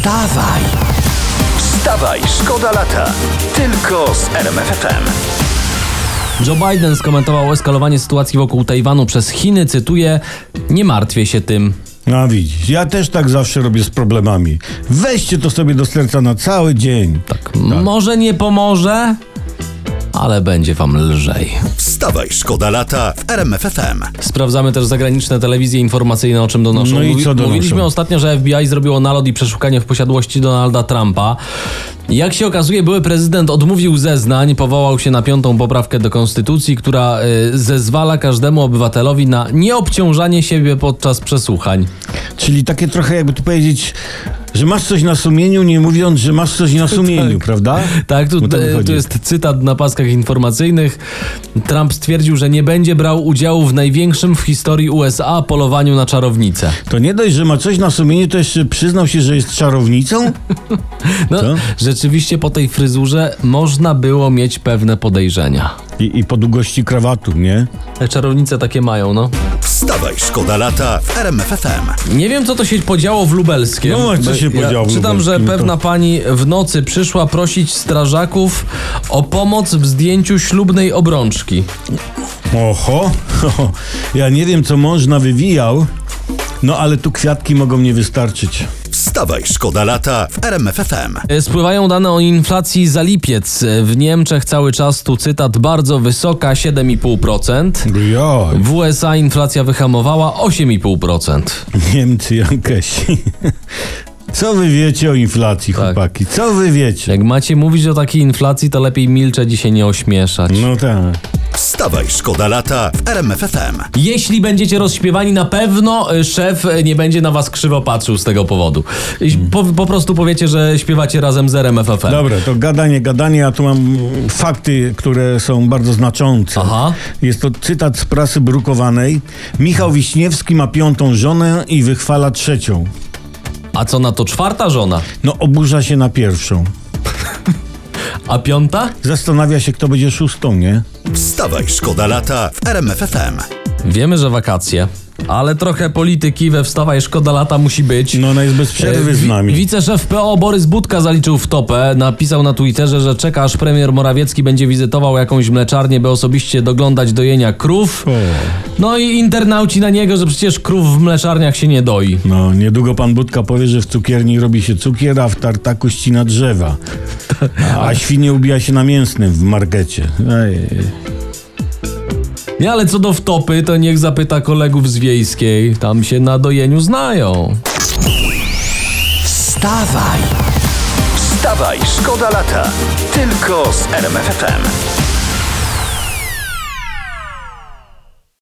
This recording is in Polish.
Wstawaj! Wstawaj, szkoda lata. Tylko z RMFFM. Joe Biden skomentował eskalowanie sytuacji wokół Tajwanu przez Chiny, cytuję: Nie martwię się tym. No widzisz, ja też tak zawsze robię z problemami. Weźcie to sobie do serca na cały dzień. Tak, może nie pomoże, ale będzie wam lżej. Wstawaj, szkoda lata w RMFFM. Sprawdzamy też zagraniczne telewizje informacyjne, o czym donoszą. No i co donoszą? Mówiliśmy ostatnio, że FBI zrobiło nalot i przeszukanie w posiadłości Donalda Trumpa. Jak się okazuje, były prezydent odmówił zeznań, powołał się na piątą poprawkę do konstytucji, która y, zezwala każdemu obywatelowi na nieobciążanie siebie podczas przesłuchań. Czyli takie trochę jakby tu powiedzieć, że masz coś na sumieniu, nie mówiąc, że masz coś na sumieniu, prawda? Tak, tu, e, tu jest cytat na paskach informacyjnych. Trump stwierdził, że nie będzie brał udziału w największym w historii USA polowaniu na czarownicę. To nie dość, że ma coś na sumieniu, to jeszcze przyznał się, że jest czarownicą? No, Co? rzeczywiście po tej fryzurze można było mieć pewne podejrzenia. I, I po długości krawatu, nie? Te czarownice takie mają, no. Wstawaj, szkoda lata w RMFFM. Nie wiem, co to się podziało w Lubelskiem. No, co się podziało w Czytam, że Lubelskim, to- pewna pani w nocy przyszła prosić strażaków o pomoc w zdjęciu ślubnej obrączki. Oho, ja nie wiem, co mąż nawywijał, no ale tu kwiatki mogą nie wystarczyć. Wstawaj, szkoda lata w RMFFM. E, Spływają dane o inflacji za lipiec. E, W Niemczech cały czas, tu cytat, bardzo wysoka, 7,5%. Ja, W USA inflacja wyhamowała 8,5%. Niemcy, Jankesi. Co wy wiecie o inflacji, Tak. chłopaki? Co wy wiecie? Jak macie mówić o takiej inflacji, to lepiej milczeć i się nie ośmieszać. No tak. Wstawaj, szkoda lata w RMFFM. Jeśli będziecie rozśpiewani, na pewno y, szef y, nie będzie na was krzywo patrzył z tego powodu. I Po, po prostu powiecie, że śpiewacie razem z RMFFM. Dobra, to gadanie, gadanie, a tu mam mm, fakty, które są bardzo znaczące. Aha. Jest to cytat z prasy brukowanej. Michał Wiśniewski ma piątą żonę i wychwala trzecią. A co na to czwarta żona? No oburza się na pierwszą. A piąta? Zastanawia się, kto będzie szóstą, nie? Wstawaj, szkoda lata w RMFFM. Wiemy, że wakacje. Ale trochę polityki we wstawaj szkoda lata musi być. No ona jest bez przerwy E, z nami. Wiceszef PO Borys Budka zaliczył w topę. Napisał na Twitterze, że czeka aż premier Morawiecki będzie wizytował jakąś mleczarnię, by osobiście doglądać dojenia krów. O. No i internauci na niego, że przecież krów w mleczarniach się nie doi. No, niedługo pan Budka powie, że w cukierni robi się cukier, a w tartaku ścina drzewa. A świnie ubija się na mięsnym w markecie. Ej. Nie, ale co do wtopy, to niech zapyta kolegów z wiejskiej. Tam się na dojeniu znają. Wstawaj! Wstawaj, szkoda lata. Tylko z RMFFM.